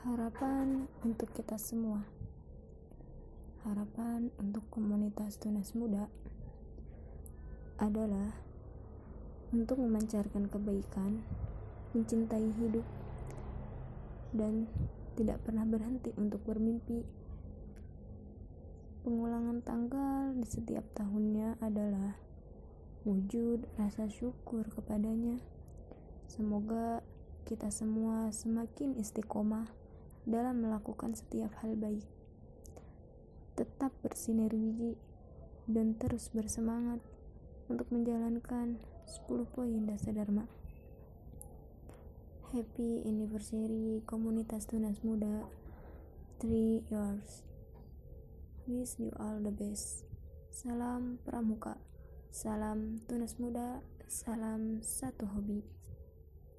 Harapan untuk kita semua. Harapan untuk komunitas tunas muda adalah untuk memancarkan kebaikan, mencintai hidup, dan tidak pernah berhenti untuk bermimpi. Pengulangan tanggal di setiap tahunnya adalah wujud rasa syukur kepadanya. Semoga kita semua semakin istiqomah dalam melakukan setiap hal baik. Tetap bersinergi dan terus bersemangat untuk menjalankan 10 poin dasar Dharma. Happy anniversary komunitas tunas muda 3 years. Wish you all the best. Salam pramuka. Salam tunas muda. Salam satu hobi.